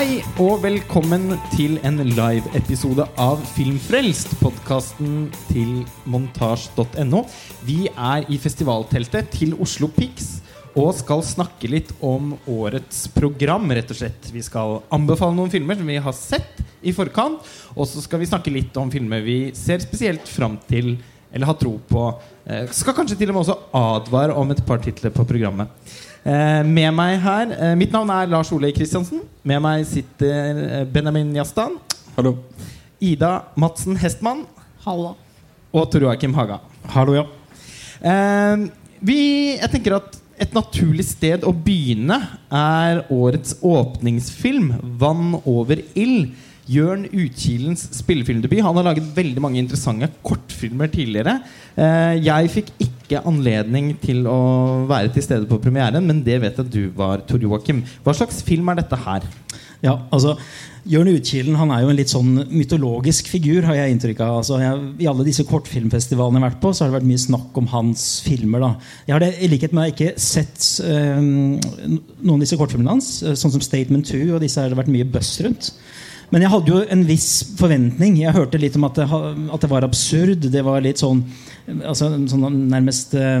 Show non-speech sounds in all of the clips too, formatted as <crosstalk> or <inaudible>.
Hei og velkommen til en live-episode av Filmfrelst, podkasten til montasj.no. Vi er i festivalteltet til Oslo Pix og skal snakke litt om årets program, rett og slett. Vi skal anbefale noen filmer som vi har sett i forkant, og så skal vi snakke litt om filmer vi ser spesielt fram til eller har tro på. Eh, skal kanskje til og med også advare om et par titler på programmet. Eh, med meg her eh, Mitt navn er Lars Ole Kristiansen. Med meg sitter eh, Benjamin Jastan. Hallo. Ida Madsen Hestmann. Hallo. Og Tor Joakim Haga. Hallo, ja. Eh, vi, jeg tenker at et naturlig sted å begynne er årets åpningsfilm, 'Vann over ild'. Jørn Utkilens spillefilmdebut. Han har laget veldig mange interessante kortfilmer tidligere. Eh, jeg fikk ikke anledning til å være til stede på premieren, men det vet jeg du var, Tor Joakim. Hva slags film er dette her? Ja, altså Jørn Utkilen han er jo en litt sånn mytologisk figur, har jeg inntrykk av. Altså, jeg, I alle disse kortfilmfestivalene jeg har vært på, så har det vært mye snakk om hans filmer. da. Jeg har det, i likhet med ikke sett øh, noen av disse kortfilmene hans, eh, sånn som Statement 2, og disse har det vært mye buzz rundt. Men jeg hadde jo en viss forventning. Jeg hørte litt om at det, at det var absurd. Det var litt sånn, altså, sånn nærmest uh,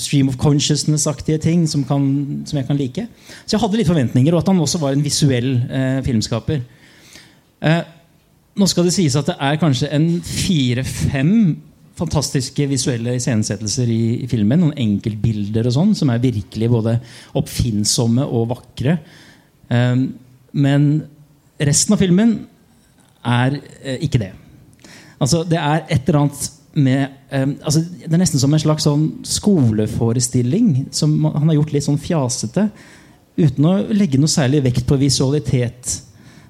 stream of consciousness-aktige ting som, kan, som, jeg kan like. Så jeg hadde litt forventninger, og at han også var en visuell uh, filmskaper. Uh, nå skal det sies at det er kanskje en fire-fem fantastiske visuelle iscenesettelser i, i, filmen. Noen enkeltbilder og sånn som er virkelig både oppfinnsomme og vakre. men Resten av filmen er eh, ikke det. Altså, det er et eller annet med um, altså, Det er nesten som en slags sånn skoleforestilling som han har gjort litt sånn fjasete. Uten å legge noe særlig vekt på visualitet.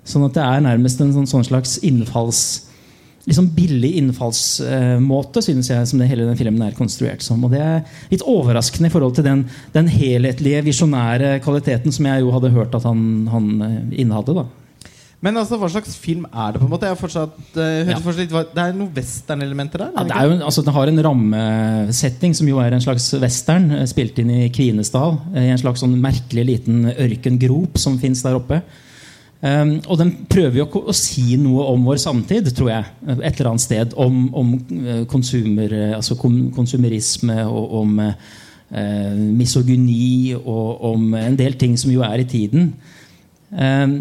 Sånn at det er nærmest en sånn, sånn slags innfalls liksom billig innfallsmåte, uh, synes jeg, som det hele den filmen er konstruert som. Og det er litt overraskende i forhold til den, den helhetlige, visjonære kvaliteten som jeg jo hadde hørt at han, han uh, innehadde. da. Men altså, hva slags film er det? på en måte? Fortsatt, uh, ja. fortsatt, det er noen western-elementer der? Ja, det jo, altså, den har en rammesetting som jo er en slags western, eh, spilt inn i Kvinesdal. Eh, I en slags sånn merkelig liten ørkengrop som fins der oppe. Um, og den prøver jo å, å, si noe om vår samtid, tror jeg. Et eller annet sted. Om, om konsumer, altså konsumerisme og om uh, misogyni og om en del ting som jo er i tiden. Um,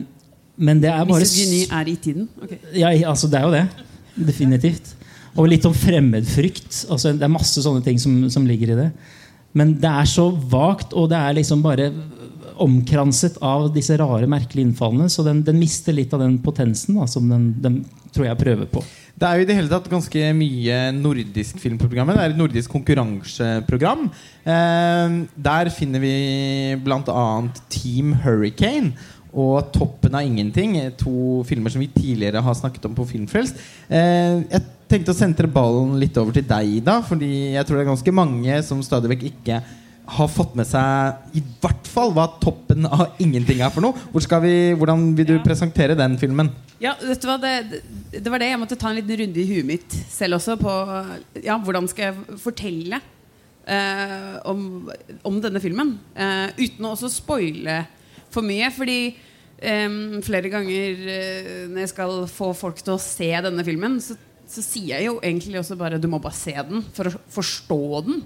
men det er bare Misogyni er i tiden? Okay. Ja, altså det er jo det. Definitivt. Og litt om fremmedfrykt. Altså, det er masse sånne ting som, som, ligger i det. Men det er så vagt, og det er liksom bare omkranset av disse rare, merkelige innfallene. Så den, den mister litt av den potensen da, som den, den, tror jeg prøver på. Det er jo i det hele tatt ganske mye nordisk filmprogram. Det er et nordisk konkurranseprogram. Eh, der finner vi bl.a. Team Hurricane og 'Toppen av ingenting'. To filmer som vi tidligere har snakket om på Filmfrelst. Eh, jeg tenkte å sentre ballen litt over til deg, da. Fordi jeg tror det er ganske mange som stadig vekk ikke har fått med seg i hvert fall hva 'Toppen av ingenting' er for noe. Hvor vi, hvordan vil du ja. presentere den filmen? Ja, vet du hva, det, det, var det jeg måtte ta en liten runde i huet mitt selv også. På ja, hvordan skal jeg fortelle eh, om, om, denne filmen. Eh, uten å også spoile for mye. Fordi um, flere ganger uh, når jeg skal få folk til å se denne filmen, så, så, sier jeg jo egentlig også bare du må bare se den for å forstå den.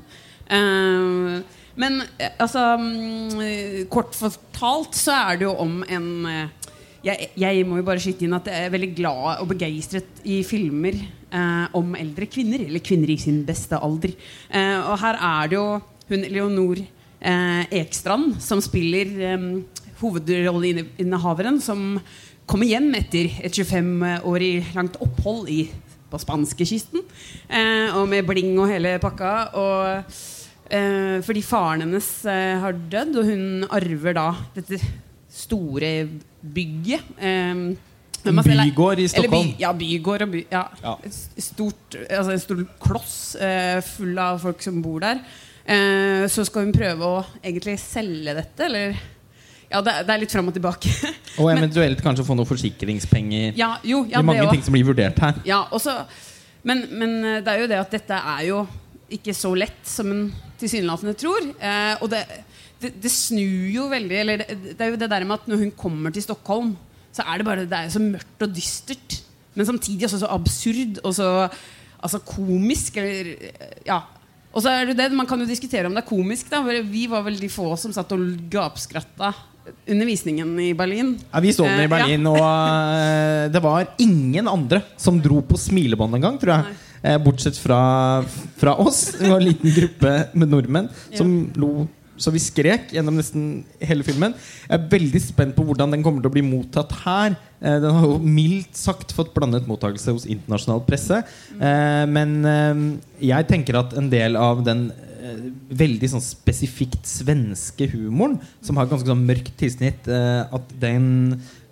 Uh, men altså um, Kort fortalt så er det jo om en uh, jeg, jeg, må jo bare skyte inn at jeg er veldig glad og begeistret i filmer eh, om eldre kvinner. Eller kvinner i sin beste alder. Eh, og her er det jo hun Leonor eh, Ekstrand som spiller hovedrolleinnehaveren som kommer hjem etter et 25-årig langt opphold i, på spanskekysten. Eh, og med bling og hele pakka. Og, eh, fordi faren hennes eh, har dødd, og hun arver da dette store bygget. Eh, en bygård i Stockholm? By, ja, bygård og by, ja. ja. Stort, altså en stor kloss eh, full av folk som bor der. Eh, så skal hun prøve å egentlig selge dette, eller ja, det, det, er litt fram og tilbake. <laughs> og eventuelt men, kanskje få noen forsikringspenger. Ja, jo, ja, det er mange det ting som blir vurdert her. Ja, også, men, men, eh, det er jo det at dette er jo ikke så lett som en tilsynelatende tror. Eh, og det, det, det, snur jo veldig Eller det, det, er jo det der med at når hun kommer til Stockholm, så er det bare Det er så mørkt og dystert. Men samtidig også så absurd og så altså komisk. Eller, ja. Og så er det det, Man kan jo diskutere om det er komisk. da Vi var vel de få som satt og gapskratta under visningen i Berlin. Ja, Vi så den i Eh, Berlin, og uh, det var ingen andre som dro på smilebånd engang, tror jeg. Nei. bortsett fra, fra oss. Det var en liten gruppe med nordmenn som lo så vi skrek gjennom nesten hele filmen. Jeg er veldig spent på hvordan den kommer til å bli mottatt her. Eh, den har jo mildt sagt fått blandet mottakelse hos internasjonal presse. Eh, men eh, jeg tenker at en del av den eh, veldig sånn spesifikt svenske humoren, som har ganske sånn mørkt tilsnitt, eh, at den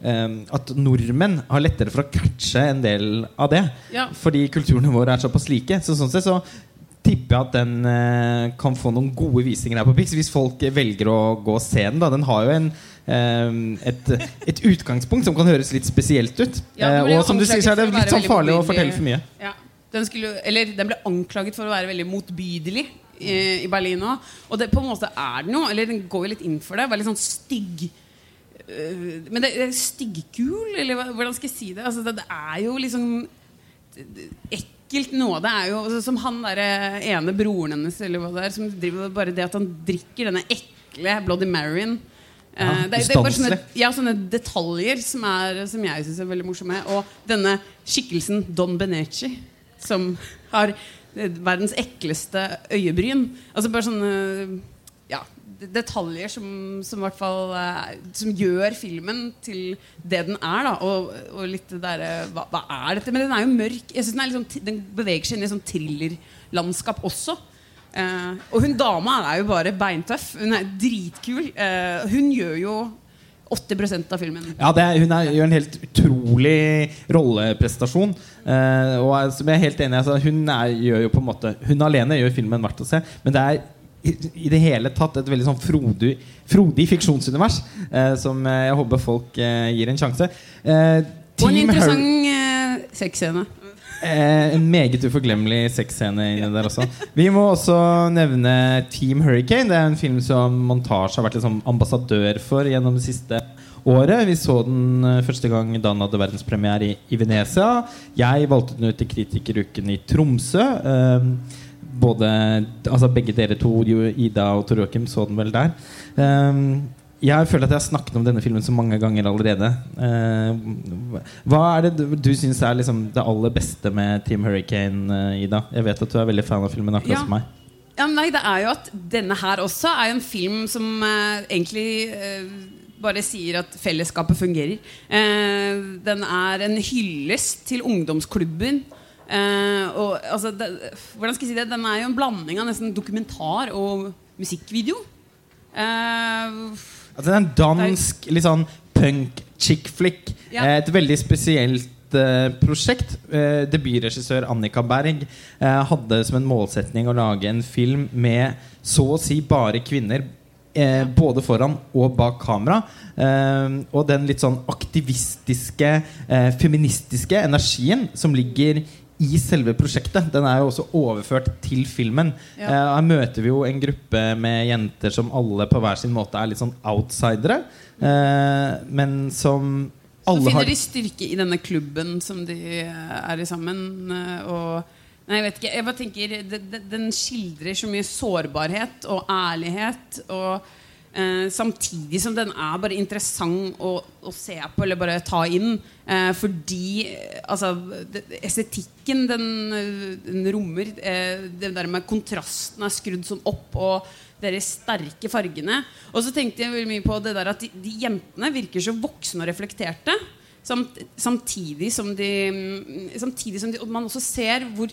eh, At nordmenn har lettere for å catche en del av det. Ja. Fordi kulturene våre er såpass like. Så sånn sett så tipper jeg at den eh, kan få noen gode visninger her på Pix, hvis folk velger å gå og se den. Da. Den har jo en eh, et, et utgangspunkt som kan høres litt spesielt ut. Ja, Eh, og som du sier, så er det litt sånn farlig å fortelle for mye. Ja. Den, skulle, eller, den ble anklaget for å være veldig motbydelig i, i Berlin òg. Og det, på en måte er den jo, eller den går jo litt inn for det. Veldig sånn stygg øh, Men det, det er styggkul, eller hvordan skal jeg si det? Altså, det, det er jo liksom ekkelt noe. Det er jo altså, som han der ene broren hennes eller hva det er, som driver bare det at han drikker denne ekle Bloody Maryen. Eh, Ja, det, det er bare sånne, ja, sånne detaljer som, er, som jeg syns er veldig morsomme. Og denne skikkelsen Don Benecci, som har eh, verdens ekleste øyebryn. Altså bare sånne ja, detaljer som, som, fall, eh, som gjør filmen til det den er. Da. Og, og litt det derre hva, hva er dette? Men den er jo mørk. Jeg synes den, sånn, den beveger seg inn i sånn thrillerlandskap også. Eh, og hun dama er jo bare beintøff. Hun er dritkul. Eh, hun gjør jo 80% av filmen. Ja, det er, Hun er, gjør en helt utrolig rolleprestasjon. Eh, og som jeg er helt enig altså, Hun er, gjør jo på en måte Hun alene gjør filmen verdt å se. Men det er i, i det hele tatt et veldig sånn frodig, frodig fiksjonsunivers eh, som jeg håper folk eh, gir en sjanse. Eh, Og en interessant eh, sexscene. Eh, en meget uforglemmelig sexscene inni der også. <laughs> Vi må også nevne Team Hurricane. Det er en film som Montage har vært liksom ambassadør for gjennom det siste året. Vi så den eh, første gang da den hadde verdenspremiere i, i Venezia. Jeg valgte den ut til Kritikeruken i Tromsø. Eh, både, altså begge dere to, Ida og Tor Joakim, så den vel der. Eh, jeg føler at jeg har snakket om denne filmen så mange ganger allerede. Eh, hva er det du, du syns er liksom det aller beste med Team Hurricane, eh, Ida? Jeg vet at du er veldig fan av filmen, akkurat Ja. som meg. Ja, nei, det er jo at denne her også er jo en film som eh, egentlig eh, bare sier at fellesskapet fungerer. Eh, den er en hyllest til ungdomsklubben. Eh, og, altså, det, hvordan skal jeg si det? Den er jo en blanding av nesten dokumentar og musikkvideo. Eh, Altså, det er en dansk, litt sånn punk chick flick. Ja. Eh, Et veldig spesielt eh, prosjekt. Eh, debutregissør Annika Berg eh, hadde som en målsetning å lage en film med så å si bare kvinner. Både foran og bak kamera. Og den litt sånn aktivistiske, feministiske energien som ligger i selve prosjektet. Den er jo også overført til filmen. Ja. Eh, her møter vi jo en gruppe med jenter som alle på hver sin måte er litt sånn outsidere. Eh, men som alle har så finner de styrke i denne klubben som de eh, er i sammen. eh, og Nei, jeg vet ikke. Jeg bare tenker Den skildrer så mye sårbarhet og ærlighet. Og eh, samtidig som den er bare interessant å, å se på eller bare ta inn. Eh, fordi eh, altså, det, estetikken den, den rommer, eh, det der med kontrasten er skrudd sånn opp. Og de sterke fargene. Og så tenkte jeg mye på det der at de, de jentene virker så voksne og reflekterte. Samt, samtidig som de mm, Samtidig som de, og man også ser hvor,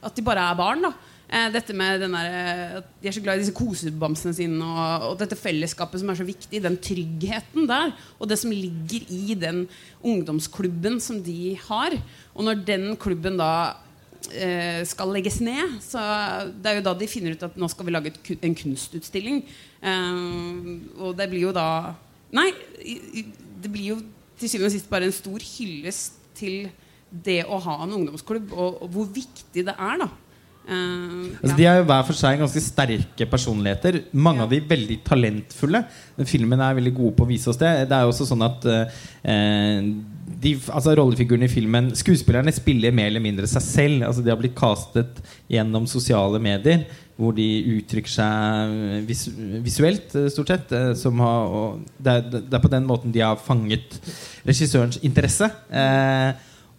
at de bare er barn. da Dette med den der, eh, at De er så glad i disse kosebamsene sine og, og dette fellesskapet som er så viktig. Den tryggheten der. Og det som ligger i den ungdomsklubben som de har. Og når den klubben da eh, skal legges ned, så det er jo da de finner ut at nå skal vi lage et, en kunstutstilling. Eh, og det blir jo da Nei, det blir jo til syvende og sist bare en stor hyllest til det å ha en ungdomsklubb, og, og hvor viktig det er. da Eh, Altså, ja. de er jo hver for seg ganske sterke personligheter. Mange Ja. av de veldig talentfulle. Filmen er veldig gode på å vise oss det. Det er jo også sånn at uh, de, altså Rollefigurene i filmen Skuespillerne spiller mer eller mindre seg selv. Altså De har blitt castet gjennom sosiale medier, hvor de uttrykker seg vis, visuelt, eh, stort sett. Som har, det, er, det er på den måten de har fanget regissørens interesse. Uh,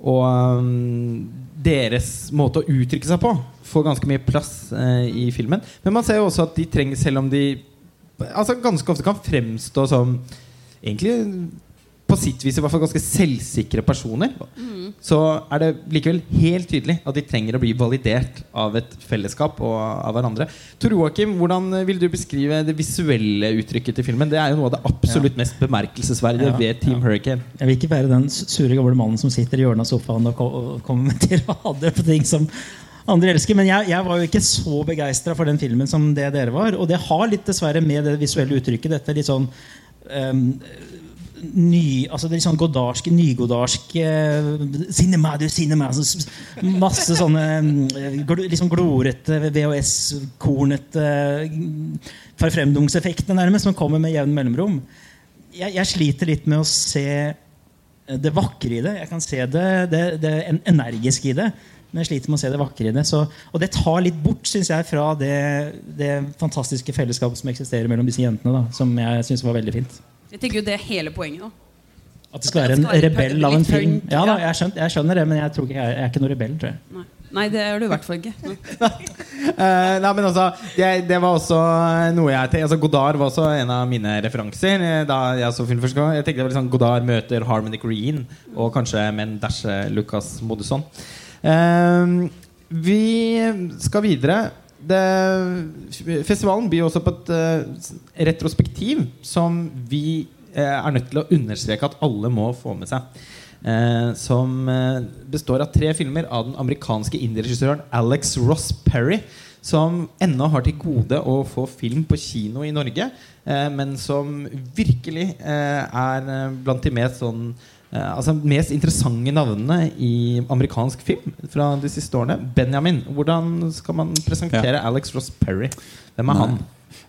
og um, deres måte å uttrykke seg på får ganske mye plass eh, i filmen. Men man ser jo også at de trenger, selv om de altså ganske ofte kan fremstå som egentlig på sitt vis i hvert fall ganske selvsikre personer, så er det likevel helt tydelig at de trenger å bli validert av et fellesskap og av hverandre. Tor Joakim, hvordan vil du beskrive det visuelle uttrykket til filmen? Det er jo noe av det absolutt mest bemerkelsesverdige Ja, ved Team ja. Hurricane. Jeg vil ikke være den sure gamle mannen som sitter i hjørnet av sofaen og ko- og kommer <laughs> med tirader på ting som andre elsker. Men jeg, jeg var jo ikke så begeistra for den filmen som det dere var. Og det har litt dessverre med det visuelle uttrykket dette litt sånn ehm, ny, altså det sånn godarske, nygoddarske eh, Cinema, du cinema Masse sånne eh, liksom glorete VHS-kornete forfremdungseffektene nærmest, som kommer med jevn mellomrom. Jeg, jeg sliter litt med å se eh, det vakre i det. Jeg kan se det, det, det energiske i det. Men jeg sliter med å se det vakre i det. Så, og det tar litt bort synes jeg, fra det, det fantastiske fellesskapet som eksisterer mellom disse jentene. Da, som jeg synes var veldig fint. Jeg tenker jo det er hele poenget. da At det skal være en skal være rebell av en film. Ja da, jeg, skjønner, jeg skjønner det, men jeg, tror ikke jeg, jeg er ikke noe rebell, tror jeg. Nei, Nei det er du i hvert fall ikke. Nei. <laughs> Eh, nei, men altså det, det var også noe jeg tenkte altså, Godard var også en av mine referanser eh, da jeg så film første gang. Jeg tenkte det var sånn Godard møter Harmony Green og kanskje med en dash eh, Lucas Modusson. Eh, vi skal videre. Det, festivalen byr også på et uh, retrospektiv som vi uh, er nødt til å understreke at alle må få med seg. Uh, som består av tre filmer av den amerikanske indie-regissøren Alex Ross Perry. Som ennå har til gode å få film på kino i Norge, men som virkelig er blant de mest sånn altså mest interessante navnene i amerikansk film fra de siste årene. Benjamin, hvordan skal man presentere Alex Ross Perry? Hvem er han?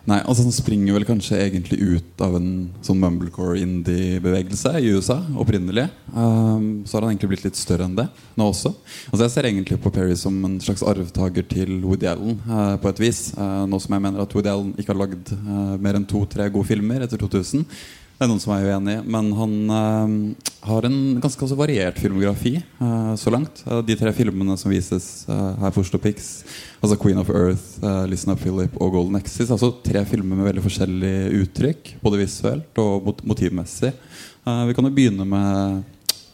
Nei, altså Han springer vel kanskje egentlig ut av en sånn mumblecore indie-bevegelse i USA opprinnelig. Um, så har han egentlig blitt litt større enn det nå også. Altså Jeg ser egentlig på Perry som en slags arvtaker til Woody Allen Uh, på et vis. uh, nå som jeg mener at Woody Allen ikke har lagd uh, mer enn to-tre gode filmer etter 2000. Det er noen som er uenig, men han uh, har en ganske altså, variert filmografi uh, så langt. Uh, de tre filmene som vises eh, her på Oslo Pix, altså 'Queen of Earth', 'Listen Up Philip' og 'Golden Exis', altså tre filmer med veldig forskjellig uttrykk, både visuelt og mot motivmessig. Vi kan jo begynne med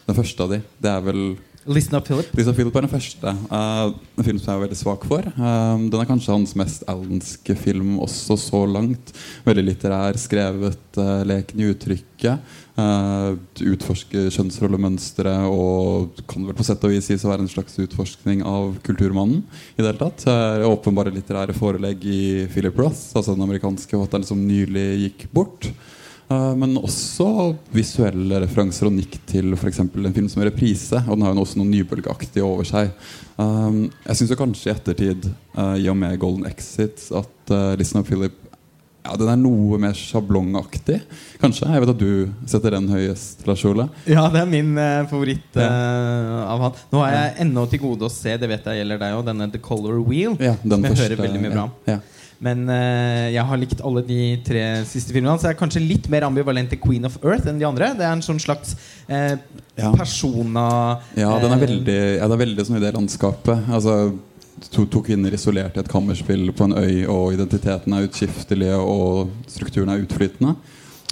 den første av de. Det er vel Listen up, Philip. Lisa Philip er den første. Uh, en film som jeg er veldig svak for. Um, den er kanskje hans mest allenske film også så langt. Veldig litterær, skrevet, uh, leken i uttrykket. Uh, utforsker kjønnsrollemønstre og kan vel på sett og vis sies å være en slags utforskning av kulturmannen. i det hele tatt. Uh, åpenbare litterære forelegg i Philip Roth, altså den amerikanske forfatteren som nylig gikk bort. Uh, men også visuelle referanser og nikk til f.eks. en film som er reprise. Og den har jo også noe nybølgeaktig over seg. Um, jeg syns kanskje i ettertid, uh, i og med Golden Exit, at uh, Listen of Philip ja, den er noe mer sjablongaktig. Kanskje? Jeg vet at du setter den høyest, Lars Ole. Ja, det er min eh, favoritt Ja. eh, av han. Nå har jeg ennå til gode å se, det vet jeg gjelder deg òg, denne The Color Wheel. Ja, den som jeg første, hører veldig mye bra om. Ja, ja. Men uh, jeg har likt alle de tre siste filmene hans. Jeg er kanskje litt mer ambivalent til Queen of Earth enn de andre. Det er en sånn slags uh, Ja. persona Ja, den er eh, veldig, ja, det er veldig sånn i det landskapet. Altså, to, to kvinner isolert i et kammerspill på en øy, og identiteten er utskiftelig, og strukturen er utflytende.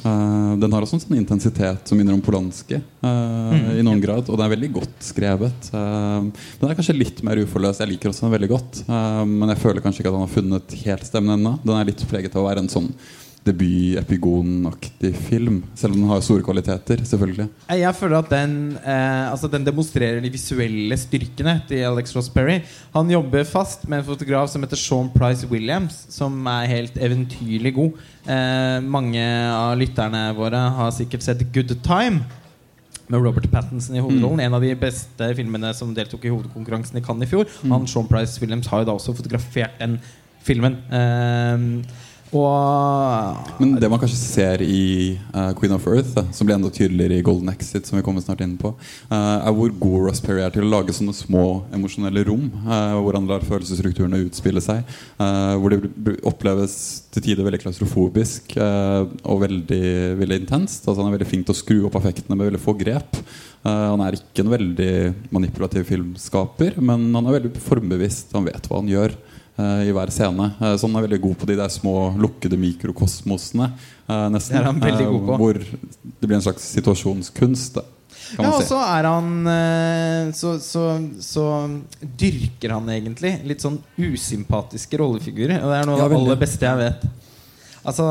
Eh, den har også en sånn intensitet som minner om Polanski eh, i noen grad. Og den er veldig godt skrevet. Uh, den er kanskje litt mer uforløst. Jeg liker også den veldig godt. men jeg føler kanskje ikke at han har funnet helt stemmen ennå. Den er litt preget av å være en sånn debut-epigonaktig film. Selv om den har store kvaliteter, selvfølgelig. Eh, Jeg føler at den, eh, altså den demonstrerer de visuelle styrkene til Alex Ross Perry. Han jobber fast med en fotograf som heter Sean Price Williams, som er helt eventyrlig god. Eh, mange av lytterne våre har sikkert sett Good Time. med Robert Pattinson i hovedrollen. En av de beste filmene som deltok i hovedkonkurransen i Cannes i fjor. Han Sean Price Williams har jo da også fotografert den filmen. Ehm, og Men det man kanskje ser i uh, Queen of Earth, som blir enda tydeligere i Golden Exit, som vi kommer snart inn på, uh, er hvor god Ross Perry er til å lage sånne små emosjonelle rom. Uh, hvor han lar følelsesstrukturene utspille seg. hvor det oppleves til tider veldig klaustrofobisk og veldig, veldig intenst. Altså, han er veldig flink til å skru opp affektene med veldig få grep. Han er ikke en veldig manipulativ filmskaper, men han er veldig formbevisst. Han vet hva han gjør i hver scene. Eh, så han er veldig god på de der små lukkede mikrokosmosene. eh, nesten. Det er han veldig Eh, god på. Hvor det blir en slags situasjonskunst. Da, kan Ja, og så er han eh, så, så, så dyrker han egentlig litt sånn usympatiske rollefigurer. Og det er noe Ja, av det aller beste jeg vet. Altså,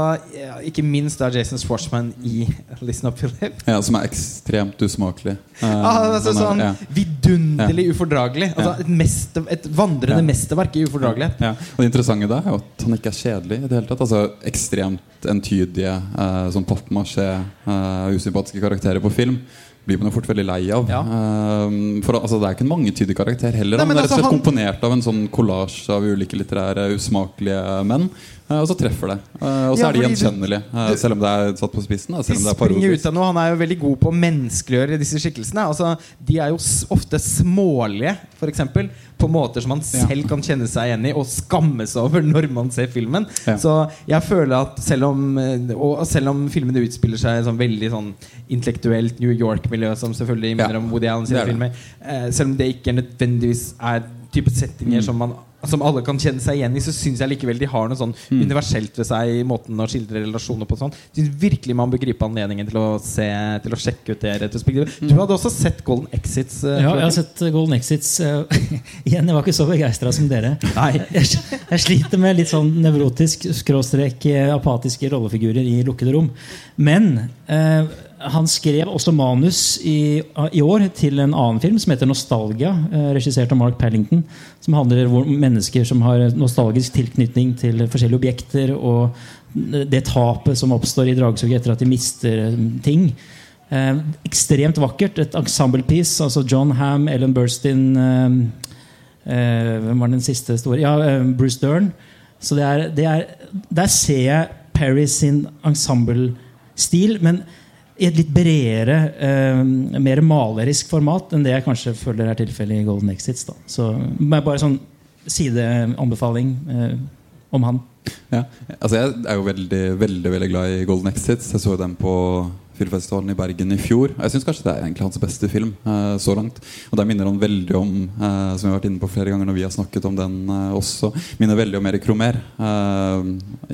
Ikke minst da Jason Schwartzman i Listen Up Philip. Ja, som er ekstremt usmakelig. <laughs> Uh, Ah, altså, er- sånn ja. vidunderlig ufordragelig. Altså, et, mest, et vandrende Ja. mesterverk i ufordragelighet. Ja, og Det interessante da er jo at han ikke er kjedelig. i det hele tatt Altså Ekstremt entydige, uh, sånn pappmasjé, uh, usympatiske karakterer på film blir man jo fort veldig lei av. Ja. Eh, for altså, Det er ikke en mangetydig karakter heller. Nei, han men er rett og slett han... komponert av en sånn kollasj av ulike litterære, usmakelige menn. Eh, og så treffer det. Eh, og så Ja, er de du- gjenkjennelige, eh, selv om det er satt på spissen. Da, selv er springer ut av noe. Han er jo veldig god på å menneskeliggjøre disse skikkelsene. Altså, de er jo ofte smålige, f.eks. På måter som man selv kan kjenne seg igjen i og skamme seg over når man ser filmen. Ja. Så jeg føler at selv om Og selv om filmene utspiller seg i sånn veldig sånn intellektuelt New York-miljø, som selvfølgelig minner Ja, om Woody Allen sine er filmer, selv om det ikke nødvendigvis er type settinger Mm. som man som alle kan kjenne seg igjen i, så syns jeg likevel de har noe sånn Mm. universelt ved seg i måten å skildre relasjoner på. Sånn. Synes virkelig man bør gripe anledningen til å se Til å sjekke ut det retrospektivet. Du hadde også sett Golden Exits? Uh, Ja, jeg har sett uh, Golden Exits. uh, <laughs> igjen, jeg var ikke så begeistra som dere. Nei. <laughs> Jeg, jeg sliter med litt sånn nevrotisk, skråstrek, eh, apatiske rollefigurer i lukkede rom. Men eh, han skrev også manus i, i år til en annen film som heter 'Nostalgia', eh, regissert av Mark Pallington. Som handler om mennesker som har nostalgisk tilknytning til forskjellige objekter. Og det tapet som oppstår i dragsuget etter at de mister eh, ting. Eh, ekstremt vakkert. Et ensemble piece. Altså John Ham, Ellen Burstyn eh, eh, Hvem var den siste store? Ja, eh, Bruce Dern. Så det er, det er, der ser jeg Perry sin ensemble-stil. men i et litt bredere, eh, mer malerisk format enn det jeg kanskje føler er tilfellet i Golden Exits. Da. Så bare sånn sideanbefaling eh, om han. Ja, altså Jeg er jo veldig veldig, veldig glad i Golden Exits. Jeg så dem på filmfestivalen i Bergen i fjor. Jeg syns kanskje det er egentlig hans beste film eh, så langt. Og der minner han veldig om eh, Som vi har vært inne på flere ganger når vi har snakket om den eh, også. Minner veldig om Erik Romer. Eh,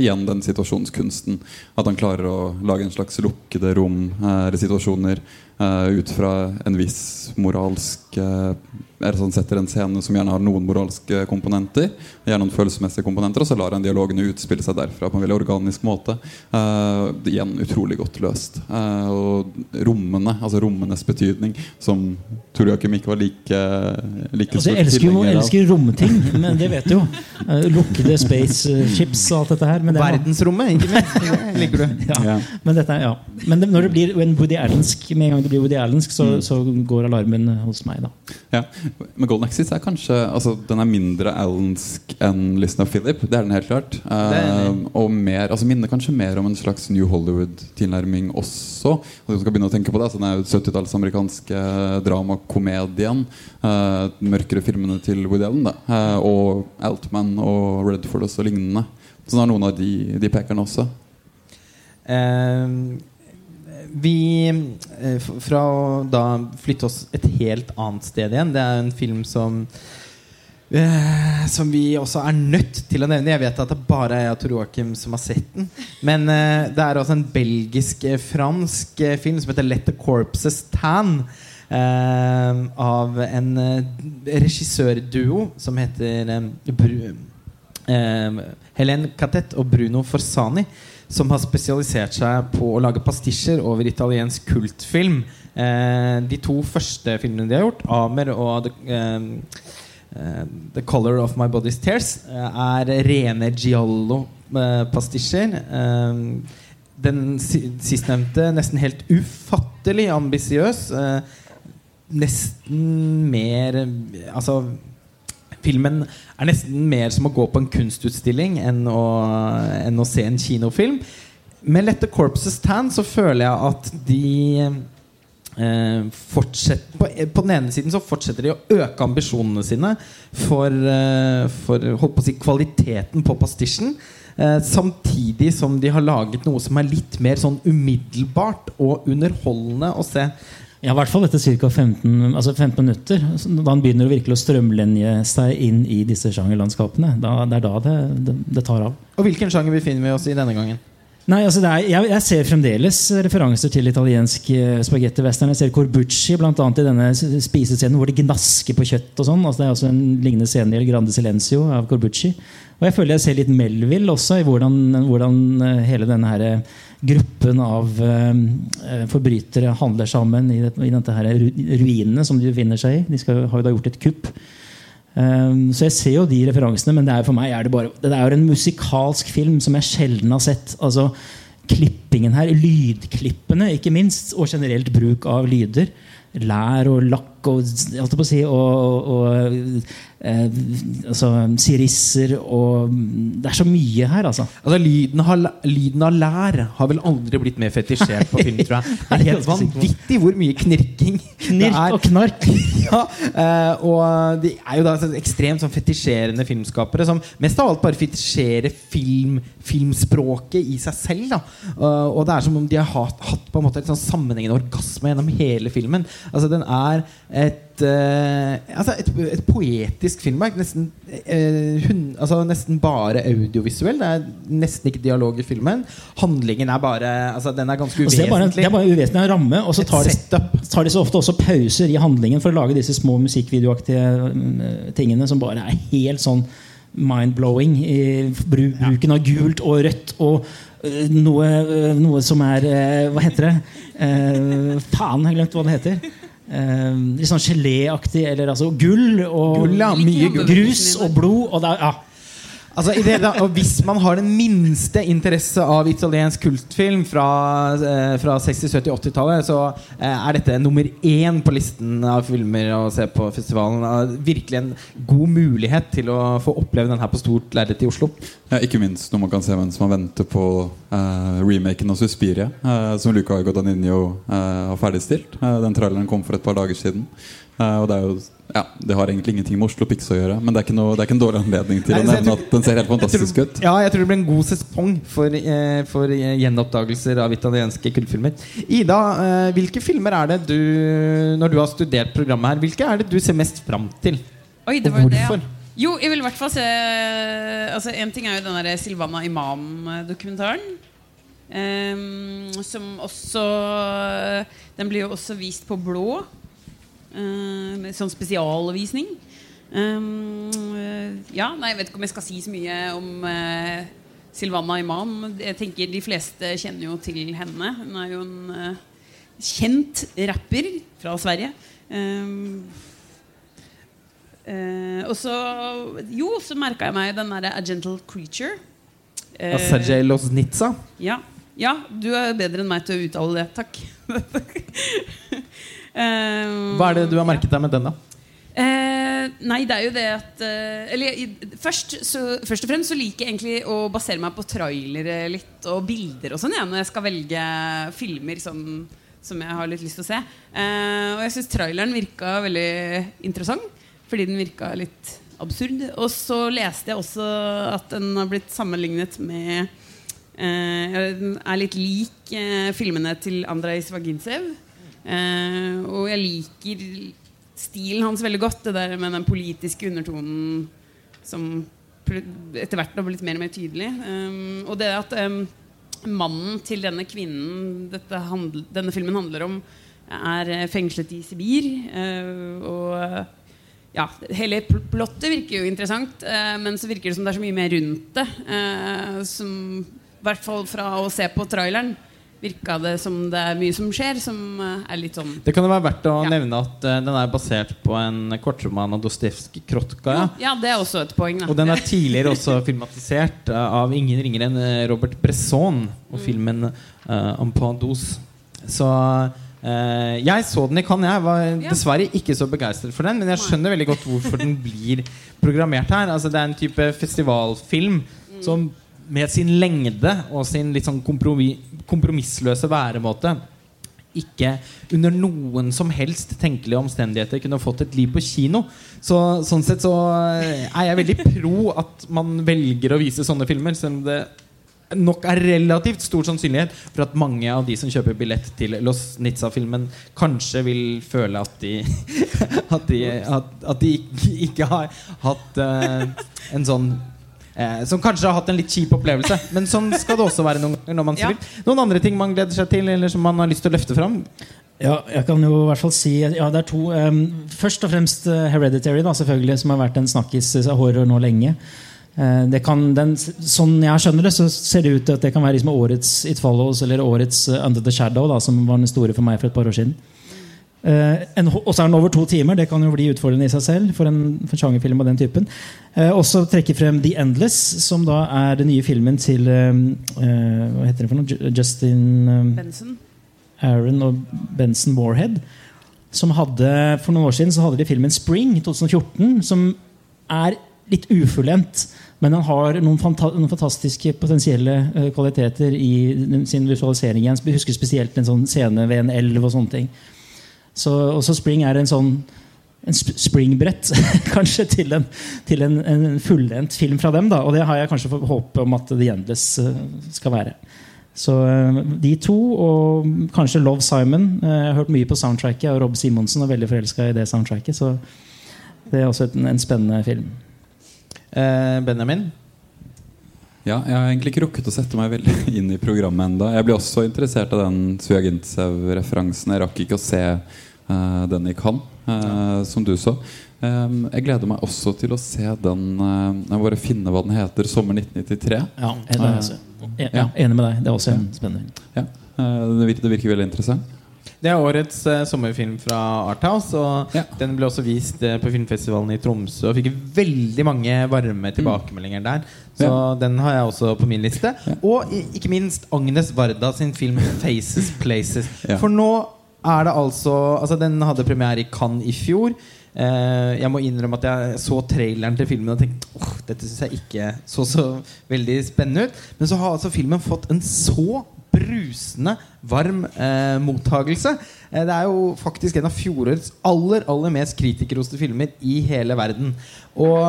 igjen den situasjonskunsten. At han klarer å lage en slags lukkede rom eh, eller situasjoner eh, ut fra en viss moralsk eh, eller sånn setter en scene som gjerne har noen moralske komponenter, gjerne noen følelsesmessige komponenter, og så lar han dialogene utspille seg derfra på en veldig organisk måte. Uh, igjen utrolig godt løst. Uh, og rommene, altså rommenes betydning, som Tor Joakim ikke var like, like Altså, jeg elsker jo elsker romting, men det vet du jo. Uh, lukkede spaceships og alt dette her. Men, det er, Verdensrommet, ikke minst. <laughs> Liker du. ja, Ja. men, dette ja. men det, når det blir en Woody Allensk, med en gang det blir Woody Allensk, så, så går alarmen hos meg. Da Ja. Men Golden Exits er kanskje altså, Den er mindre allensk enn Listen of Philip. Det er den helt klart. Uh, og mer, altså minner kanskje mer om en slags New Hollywood-tilnærming også. Og du skal begynne å tenke på det altså, Den er jo 70-talls amerikanske dramakomedien. Uh, mørkere filmene til Woody Allen. Da. Eh, og Altman og Redford og lignende. Så det er noen av de, de pekerne også. Eh, vi eh, Fra å da flytte oss et helt annet sted igjen. Det er en film som eh, Som vi også er nødt til å nevne. Jeg vet at det bare er jeg og Tor Joakim som har sett den. Men eh, det er også en belgisk-fransk film som heter 'Let the Corpses Tan'. av en regissørduo som heter Helen Catet og Bruno Forsani, som har spesialisert seg på å lage pastisjer over italiensk kultfilm. Eh, de to første filmene de har gjort, 'Amer' og The, eh, eh, The Color of My Body's Tears, eh, er rene giallo-pastisjer. den si- sistnevnte nesten helt ufattelig ambisiøs. Eh, nesten mer eh, Altså Filmen er nesten mer som å gå på en kunstutstilling enn å, enn å se en kinofilm. Med 'Let the Corpses Tan' så føler jeg at de eh, fortsetter på, på den ene siden så fortsetter de å øke ambisjonene sine for, eh, for holdt på å si, kvaliteten på pastisjen. Eh, samtidig som de har laget noe som er litt mer sånn umiddelbart og underholdende å se. Ja, i hvert fall etter ca. 15, altså 15 minutter. Da han begynner å virkelig å strømlinje seg inn i disse sjangerlandskapene. Da, det er da det, det, det tar av. Og hvilken sjanger befinner vi oss i denne gangen? Nei, altså det er, jeg, jeg ser fremdeles referanser til italiensk spagettivestern. Jeg ser Corbucci blant annet i denne spisescenen hvor de gnasker på kjøtt. og sånn. Altså det er også en lignende scene i Grande Silencio av Corbucci. Og jeg føler jeg ser litt Melville også, i hvordan, hvordan eh, hele denne her gruppen av eh, eh, forbrytere handler sammen i, det, i dette her ruinene som de befinner seg i. De skal, har jo da gjort et kupp. Um, så jeg ser jo de referansene, men det er for meg er det bare Det er jo en musikalsk film som jeg sjelden har sett. Altså Klippingen her, lydklippene ikke minst, og generelt bruk av lyder. Lær og lakk og, si, og, og eh, altså, sirisser og Det er så mye her, altså. Altså lyden, har, lyden av lær har vel aldri blitt mer fetisjert på film, tror jeg. Det er helt vanvittig hvor mye knirking det Knirk er. og knark. <laughs> ja, eh, og de er jo da så ekstremt sånn fetisjerende filmskapere som mest av alt bare fetisjerer film, filmspråket i seg selv. Da. Eh, og det er som om de har hatt, hatt på en måte et sånn sammenhengende orgasme gjennom hele filmen. Altså Den er et, eh, altså et, et poetisk filmverk. Nesten, eh, hun, altså nesten bare audiovisuell. Det er nesten ikke dialog i filmen. Handlingen er bare altså Den er ganske Altså, det, er bare, uvesentlig. det er bare uvesentlig en ramme, og så Et tar de, setup. tar de så ofte også pauser i handlingen for å lage disse små musikkvideoaktige mm, tingene som bare er helt sånn mind-blowing i bru, bruken av gult og rødt og øh, noe, øh, noe som er øh, Hva heter det? Eh, faen, jeg har glemt hva det heter. Eh, litt sånn geléaktig, eller altså gull og Gull, ja, mye gull. grus og blod. Og er, ja. Altså, hele og Hvis man har den minste interesse av italiensk kultfilm fra, eh, fra 60-, 70-, 80-tallet, så eh, er dette nummer én på listen av filmer å se på festivalen. Eh, virkelig en god mulighet til å få oppleve den her på stort lerret i Oslo. Ja, ikke minst når man kan se mens man venter på eh, remaken av Suspiria, eh, som Luca Guadagnino har ferdigstilt. Den traileren kom for et par dager siden. Og det, er jo, ja, det har egentlig ingenting med Oslo Pix å gjøre, men det er ikke, noe, det er ikke en dårlig anledning til Nei, å nevne tror- at den ser helt fantastisk tror, ut. Ja, jeg tror det blir en god sesong for, eh, for gjenoppdagelser av italienske kultfilmer. Ida, eh, hvilke filmer er det du Når du har studert programmet her, hvilke er det du ser mest fram til? Oi, det Og hvorfor? det, ja. Jo, jeg vil i hvert fall se Altså, En ting er jo den der Silvana Imam-dokumentaren. Um, som også Den blir jo også vist på blå. Eh, med sånn spesialvisning. Um, eh, ja, nei, Jeg vet ikke om jeg skal si så mye om uh, Silvana Imam. Jeg tenker De fleste kjenner jo til henne. Hun er jo en uh, kjent rapper fra Sverige. Um, Eh, og så Jo, så merka jeg meg den derre A Gentle Creature. Uh, Sergej Loznitsa? ja. ja, du er bedre enn meg til å uttale det. Takk. <laughs> Eh, Hva er det du har merket deg med den, da? Eh, nei, det er jo det at eh, Eller først, så, først og fremst så liker jeg egentlig å basere meg på trailere litt og bilder og sånn ja, når jeg skal velge filmer som, som jeg har litt lyst til å se. Eh, og jeg syns traileren virka veldig interessant fordi den virka litt absurd. Og så leste jeg også at den har blitt sammenlignet med eh, Den er litt lik eh, filmene til Andrej Svagintsev. Eh, og jeg liker stilen hans veldig godt. Det der med den politiske undertonen som etter hvert har blitt mer og mer tydelig. Eh, og det at eh, mannen til denne kvinnen handl denne filmen handler om, er eh, fengslet i Sibir. eh, og ja, hele pl- plottet virker jo interessant, eh, men så virker det som det er så mye mer rundt det. som i hvert fall fra å se på traileren virka det som det er mye som skjer, som eh, er litt sånn Det kan jo være verdt å Ja. nevne at uh, den er basert på en kortroman av Dostojevskij, 'Krotka'. Ja, det er også et poeng. Da. Og den er tidligere også filmatisert uh, av ingen ringere enn Robert Bresson og filmen uh, 'Ampant douce'. Så Uh, jeg så den i Cannes. Jeg var Ja. dessverre ikke så begeistret for den, men jeg skjønner veldig godt hvorfor den blir programmert her. Altså, det er en type festivalfilm som med sin lengde og sin litt sånn kompromi kompromissløse væremåte ikke under noen som helst tenkelige omstendigheter kunne fått et liv på kino. Så, sånn sett så eh, er jeg veldig pro at man velger å vise sånne filmer, selv om det nok er relativt stor sannsynlighet for at mange av de som kjøper billett til Los Nizza-filmen, kanskje vil føle at de <laughs> At de, at, at de ikke, ikke har hatt uh, en sånn eh, Som kanskje har hatt en litt kjip opplevelse. Men sånn skal det også være noen ganger. Når man <laughs> Ja. Noen andre ting man gleder seg til, eller som man har lyst til å løfte fram? Ja, jeg kan jo i hvert fall si Ja, det er to. Um, først og fremst uh, Hereditary, da, selvfølgelig, som har vært en snakkis uh, horror nå lenge. Uh, det kan, den, sånn jeg skjønner det, så ser det ut til at det kan være liksom årets It Follows eller årets Under the Shadow, da, som var den store for meg for et par år siden. Uh, og så er den over to timer. Det kan jo bli utfordrende i seg selv. for en, for en sjangerfilm av den typen. eh, også trekke frem The Endless, som da er den nye filmen til um, uh, Hva heter det for noe? Justin eh, Benson. Aaron og Benson Warhead. Som hadde, For noen år siden så hadde de filmen Spring 2014, som er litt ufullendt. Men han har noen fantastiske potensielle eh, kvaliteter i sin visualisering. Jeg husker spesielt en sånn scene ved en elv og sånne ting. Så også Spring er en sånn en sp springbrett <laughs> kanskje til en, til en, en fullendt film fra dem. da Og det har jeg kanskje håpet om at The Endless eh, skal være. Så eh, de to, og kanskje Love Simon. Eh, Jeg har hørt mye på soundtracket, og Rob Simonsen er veldig forelska i det soundtracket. Så det er også en, en spennende film. Benjamin? Ja, jeg har egentlig ikke rukket å sette meg veldig <laughs> inn i programmet enda Jeg ble også interessert av den Sujagintsev-referansen. Jeg rakk ikke å se uh, den i Cannes, eh, som du så. Um, jeg gleder meg også til å se den uh, Jeg må bare finne hva den heter. 'Sommer 1993'. Ja, det er også, ja, ja, Enig med deg. Det er også ja. spennende. Ja, eh, det, virker, det virker veldig interessant. Det er årets eh, sommerfilm fra Arthouse. Og Ja. Den ble også vist eh, på filmfestivalen i Tromsø og fikk veldig mange varme tilbakemeldinger der. Så den har jeg også på min liste. Og i- ikke minst Agnes Varda sin film <laughs> 'Faces Places'. Ja. For nå er det altså Altså Den hadde premiere i Cannes i fjor. Eh, jeg må innrømme at jeg så traileren til filmen og tenkte åh, dette syns jeg ikke så så veldig spennende ut. Men så har altså filmen fått en så brusende varm eh, mottagelse. Eh, det er jo faktisk en av fjorårets aller aller mest kritikerroste filmer i hele verden. Og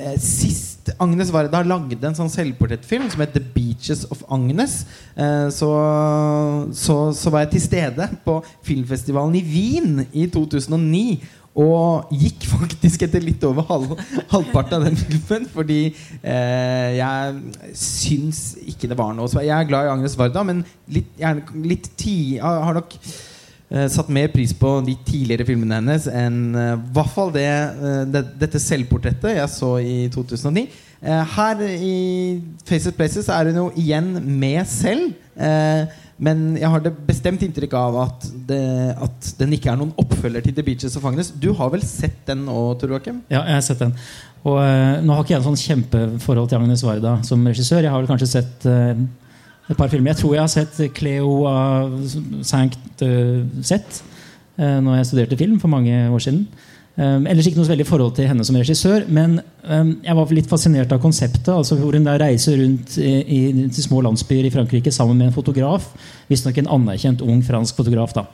eh, sist Agnes Varda lagde en sånn selvportrettfilm som het The Beaches of Agnes, eh, så, så, så var jeg til stede på filmfestivalen i Wien i 2009. Og gikk <laughs> faktisk etter litt over halv, halvparten av den filmen. Fordi eh, jeg syns ikke det var noe så Jeg er glad i Agnes Varda, men litt, jeg, litt ti, jeg har nok eh, satt mer pris på de tidligere filmene hennes enn eh, i hvert fall det, eh, det, dette selvportrettet jeg så i 2009. Eh, her i Faces Places er hun jo igjen med selv. Eh, men jeg har det bestemt inntrykk av at, det, at den ikke er noen oppfølger til The Beaches of Agnes. Du har vel sett den nå, Tor Joakim? Ja, jeg har sett den. Og eh, Nå har ikke jeg en sånn kjempeforhold til Agnes Varda som regissør. Jeg har vel kanskje sett eh, et par filmer. Jeg tror jeg har sett Cleo av Sankt Sett uh, når jeg studerte film for mange år siden. Um, ellers ikke noe veldig forhold til henne som regissør, men um, jeg var litt fascinert av konseptet. altså Hvor hun der reiser rundt i, i, til små landsbyer i Frankrike sammen med en fotograf. Visstnok en anerkjent ung fransk fotograf. da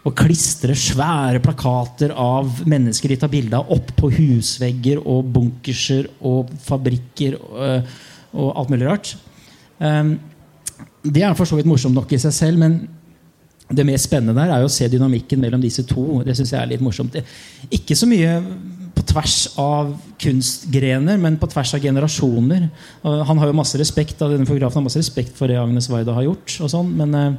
og klistrer svære plakater av mennesker de tar bilde av, opp på husvegger og bunkerser og fabrikker og, og alt mulig rart. Um, det er for så vidt morsomt nok i seg selv, men det mest spennende der er jo å se dynamikken mellom disse to. Det synes jeg er litt morsomt. Ikke så mye på tvers av kunstgrener, men på tvers av generasjoner. Og han har jo masse respekt denne fotografen har masse respekt for det Agnes Waida har gjort. og sånn, men eh,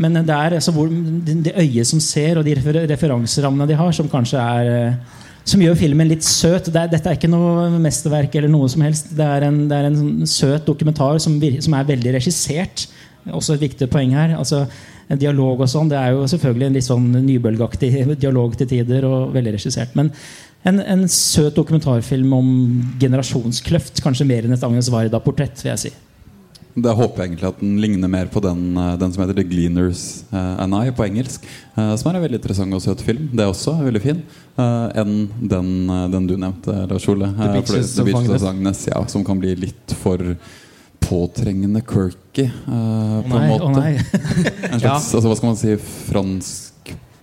men det er altså hvor, det, øyet som ser, og de refer referanserammene de har, som kanskje er eh, Som gjør filmen litt søt. Det er, dette er ikke noe mesterverk eller noe som helst. Det er en, det er en sånn søt dokumentar som, som er veldig regissert. Også et viktig poeng her. altså en Dialog og sånn, det er jo selvfølgelig en litt sånn nybølgeaktig <laughs> dialog til tider. og veldig regissert, Men en, en søt dokumentarfilm om generasjonskløft. Kanskje mer enn et Agnes Varda-portrett. vil jeg si. Det håper jeg egentlig at den ligner mer på den, eh, den som heter The Gleaners uh, and I på engelsk. Uh, som er en veldig interessant og søt film. Det er også veldig fin. Enn den, den, du nevnte, Lars Ole. The Beaches, The Beaches Agnes. Ja, som kan bli litt for påtrengende quirky, uh, på nei, en måte. Oh, <laughs> en slags, ja. altså, hva skal man si fransk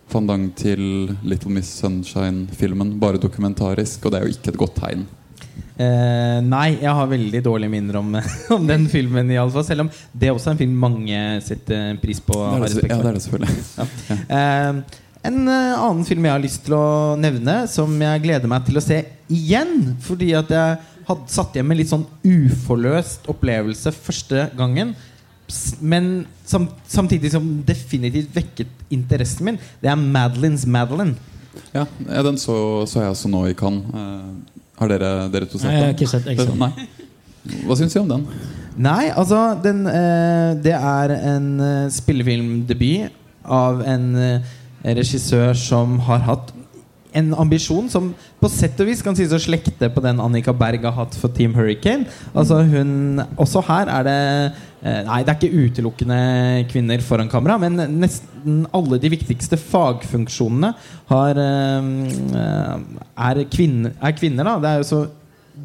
fandang til Little Miss Sunshine-filmen. Bare dokumentarisk, og det er jo ikke et godt tegn. Uh, nei, jeg har veldig dårlige minner om, <laughs> om den filmen. I alle fall, selv om det også er en film mange setter pris på. Det det, ja, det er det selvfølgelig. <laughs> Ja. Uh, en annen film jeg har lyst til å nevne, som jeg gleder meg til å se igjen. Fordi at jeg hadde satt igjen med litt sånn uforløst opplevelse første gangen. Men sam, samtidig som definitivt vekket interessen min. Det er Madeline's Madeline. Ja, ja den så, så, jeg også nå i Cannes. Uh, har dere, dere, to sett den? Nei, jeg har ikke sett, den. Nei. Hva syns du om den? Nei, altså den, uh, Det er en uh, spillefilmdebut av en regissør som har hatt en ambisjon som på sett og vis kan sies å slekte på den Annika Berg har hatt for Team Hurricane. Altså hun, Også her er det eh, Nei, det er ikke utelukkende kvinner foran kamera, men nesten alle de viktigste fagfunksjonene har, eh, er, kvinner, er kvinner. da Det er jo så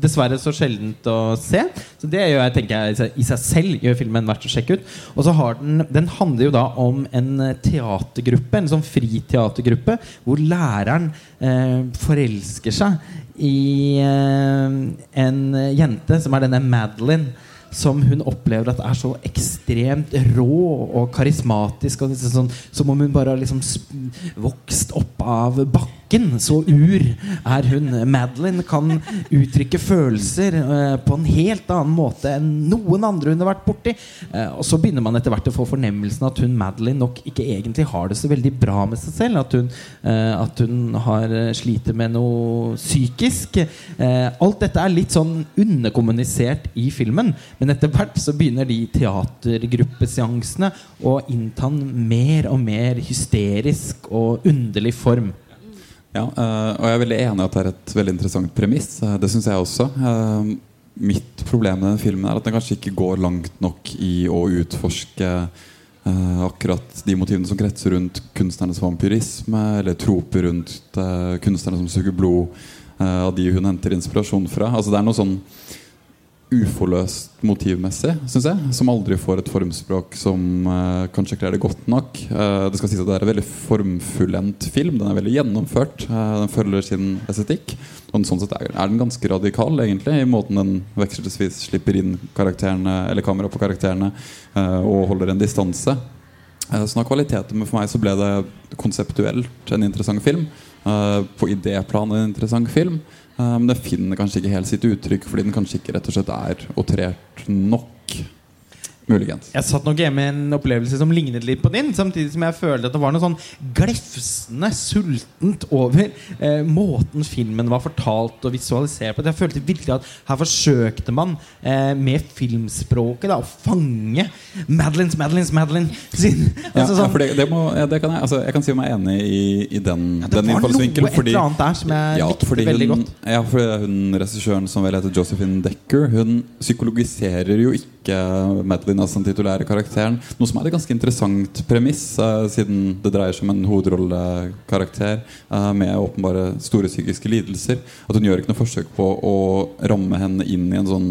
dessverre så sjeldent å se. Så det gjør jeg, tenker jeg i seg selv gjør filmen verdt å sjekke ut. Og så har den Den handler jo da om en teatergruppe, en sånn friteatergruppe, hvor læreren eh, forelsker seg i eh, en jente som er denne Madeline som hun opplever at er så ekstremt rå og karismatisk. Og liksom sånn, som om hun bare har liksom vokst opp av bakken Naken, så ur er hun. Madeline kan uttrykke følelser uh, på en helt annen måte enn noen andre hun har vært borti. Uh, og så begynner man etter hvert å få fornemmelsen at hun Madeline nok ikke egentlig har det så veldig bra med seg selv. At hun, uh, at hun har sliter med noe psykisk. alt dette er litt sånn underkommunisert i filmen, men etter hvert så begynner de teatergruppeseansene å innta en mer og mer hysterisk og underlig form. Ja, uh, og jeg er veldig enig i at det er et veldig interessant premiss. Uh, det syns jeg også. Uh, mitt problem med filmen er at den kanskje ikke går langt nok i å utforske akkurat de motivene som kretser rundt kunstnernes vampyrisme, eller troper rundt kunstnerne som suger blod av de hun henter inspirasjon fra. Altså Det er noe sånn uforløst motivmessig, syns jeg. Som aldri får et formspråk som uh, kanskje kler det godt nok. Uh, det skal sies at det er en veldig formfullendt film. Den er veldig gjennomført. Uh, den følger sin estetikk. Og sånn sett er, er, den ganske radikal egentlig i måten den vekselvis slipper inn karakterene Eller kamera på karakterene og holder en distanse. Sånn av kvaliteter, men for meg så ble det konseptuelt en interessant film. På idéplan en interessant film. Eh, men det finner kanskje ikke helt sitt uttrykk fordi den kanskje ikke rett og slett er outrert nok. Muligens. Jeg satt nok hjemme med en opplevelse som lignet litt på din, samtidig som jeg følte at det var noe sånn glefsende sultent over eh, måten filmen var fortalt og visualisert på. Jeg følte virkelig at her forsøkte man eh, med filmspråket da, å fange Madelines, Madelines, Madeline sin altså, sånn, ja, det, det må, ja, det kan jeg, altså, jeg kan si meg enig i, i den, ja, den innfallsvinkelen. Jeg ja, veldig hun, godt. Ja, for hun regissøren som vel heter Josephine Decker, hun psykologiserer jo ikke Madeline Martin som den titulære karakteren. Noe som er et ganske interessant premiss, uh, siden det dreier seg om en hovedrollekarakter uh, med åpenbare store psykiske lidelser. At hun gjør ikke noe forsøk på å ramme henne inn i en sånn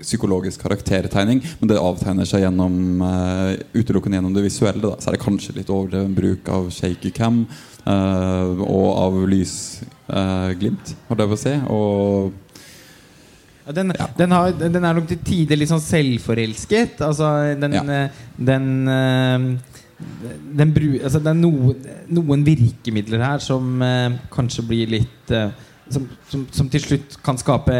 psykologisk karaktertegning, men det avtegner seg gjennom uh, utelukkende gjennom det visuelle. Da. Så er det kanskje litt overdreven bruk av shaky cam uh, og av lysglimt, uh, holdt jeg på å si. Og den, ja. den, har, den, er nok til tider litt sånn selvforelsket. Altså, den, ja. Eh, den, uh, den bru, altså, Det er noen, noen virkemidler her som uh, kanskje blir litt uh, som, som, som, til slutt kan skape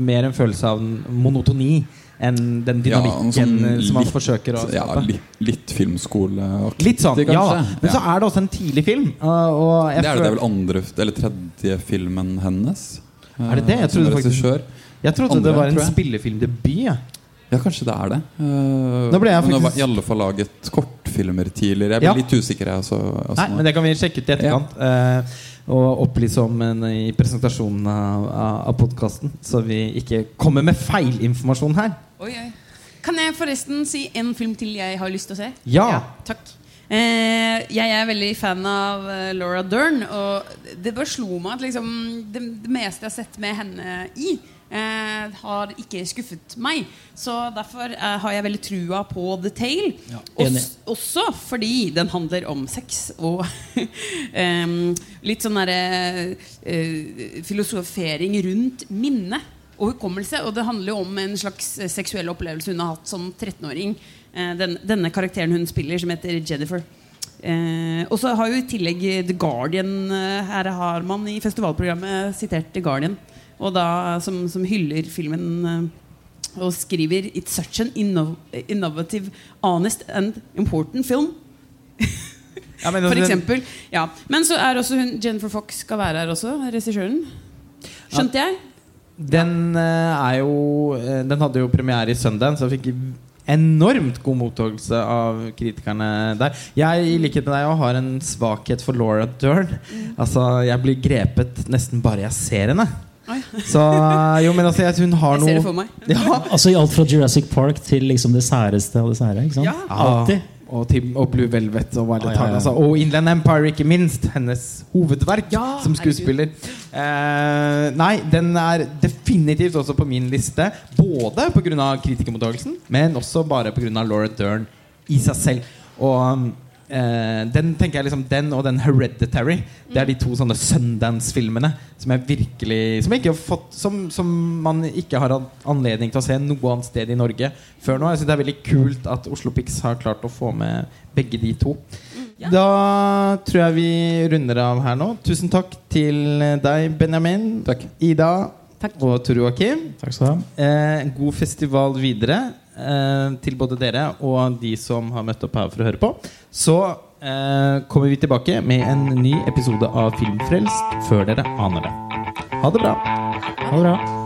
mer en følelse av monotoni enn den dynamikken ja, sånn som man forsøker å skape. Ja, litt, litt filmskole Litt sånn, ja. Men så er det også en tidlig film. det er det, det vel andre eller tredje filmen hennes. Er det det? Jeg trodde faktisk jeg trodde Andre, det var en spillefilmdebut. Ja. Ja, kanskje det er det. Uh, Nå ble jeg Hun har faktisk- i alle fall laget kortfilmer tidligere. Jeg ble Ja. litt usikker. Jeg, altså, også Nei, men det kan vi sjekke ut i etterkant. eh, og opplyse om en, i presentasjonen av, av, podkasten, så vi ikke kommer med feilinformasjon her. Oi, oi. Kan jeg forresten si en film til jeg har lyst til å se? Ja. takk. Eh, jeg er veldig fan av eh, Laura Dern, og det bare slo meg at liksom, det, det meste jeg har sett med henne i, eh, har ikke skuffet meg. Så derfor eh, har jeg veldig trua på The Tale. Ja, Også, også fordi den handler om sex og <laughs> em, litt sånn derre eh, filosofering rundt minne og hukommelse. Og det handler jo om en slags eh, seksuell opplevelse hun har hatt som 13-åring. Eh, den, denne karakteren hun spiller, som heter Jennifer. Eh, og så har jo i tillegg The Guardian eh, Her har man i festivalprogrammet sitert The Guardian. Og da som, som hyller filmen eh, og skriver It's such an inno innovative, honest and important film. Ja, men <laughs> For eksempel. Ja. Men så er også hun Jennifer Fox skal være her også, regissøren. Skjønte jeg? Den eh, er jo eh, Den hadde jo premiere i Sundance og fikk enormt god mottakelse av kritikerne der. Jeg i likhet med deg har en svakhet for Laura Dern. Altså, Jeg blir grepet nesten bare jeg ser henne. Så jo, men altså, hun har Jeg ser det for meg. ja, Altså i alt fra Jurassic Park til liksom det særeste av det sære. ikke sant? Ja. Alltid. Og, til, og Blue Velvet og Wild Ja, ja, ja. Altså. Og Inland Empire, ikke minst. Hennes hovedverk Ja, som skuespiller. Eh, nei, den er definitivt også på min liste. Både pga. kritikermottakelsen, men også bare pga. Laura Dern i seg selv. Og eh, den tenker jeg liksom Den og den Hereditary Det er de to sånne Sundance-filmene som jeg virkelig Som, jeg ikke har fått, som, som man ikke har hatt anledning til å se noe annet sted i Norge før nå. Jeg synes Det er veldig kult at Oslo Pix har klart å få med begge de to. Da tror jeg vi runder av her nå. Tusen takk til deg, Benjamin. Takk. Ida Takk. og Tor Joakim. Takk skal du ha. Eh, god festival videre eh, til både dere og de som har møtt opp her for å høre på. Så eh, kommer vi tilbake med en ny episode av Filmfrelst før dere aner det. Ha det bra. Ha det bra.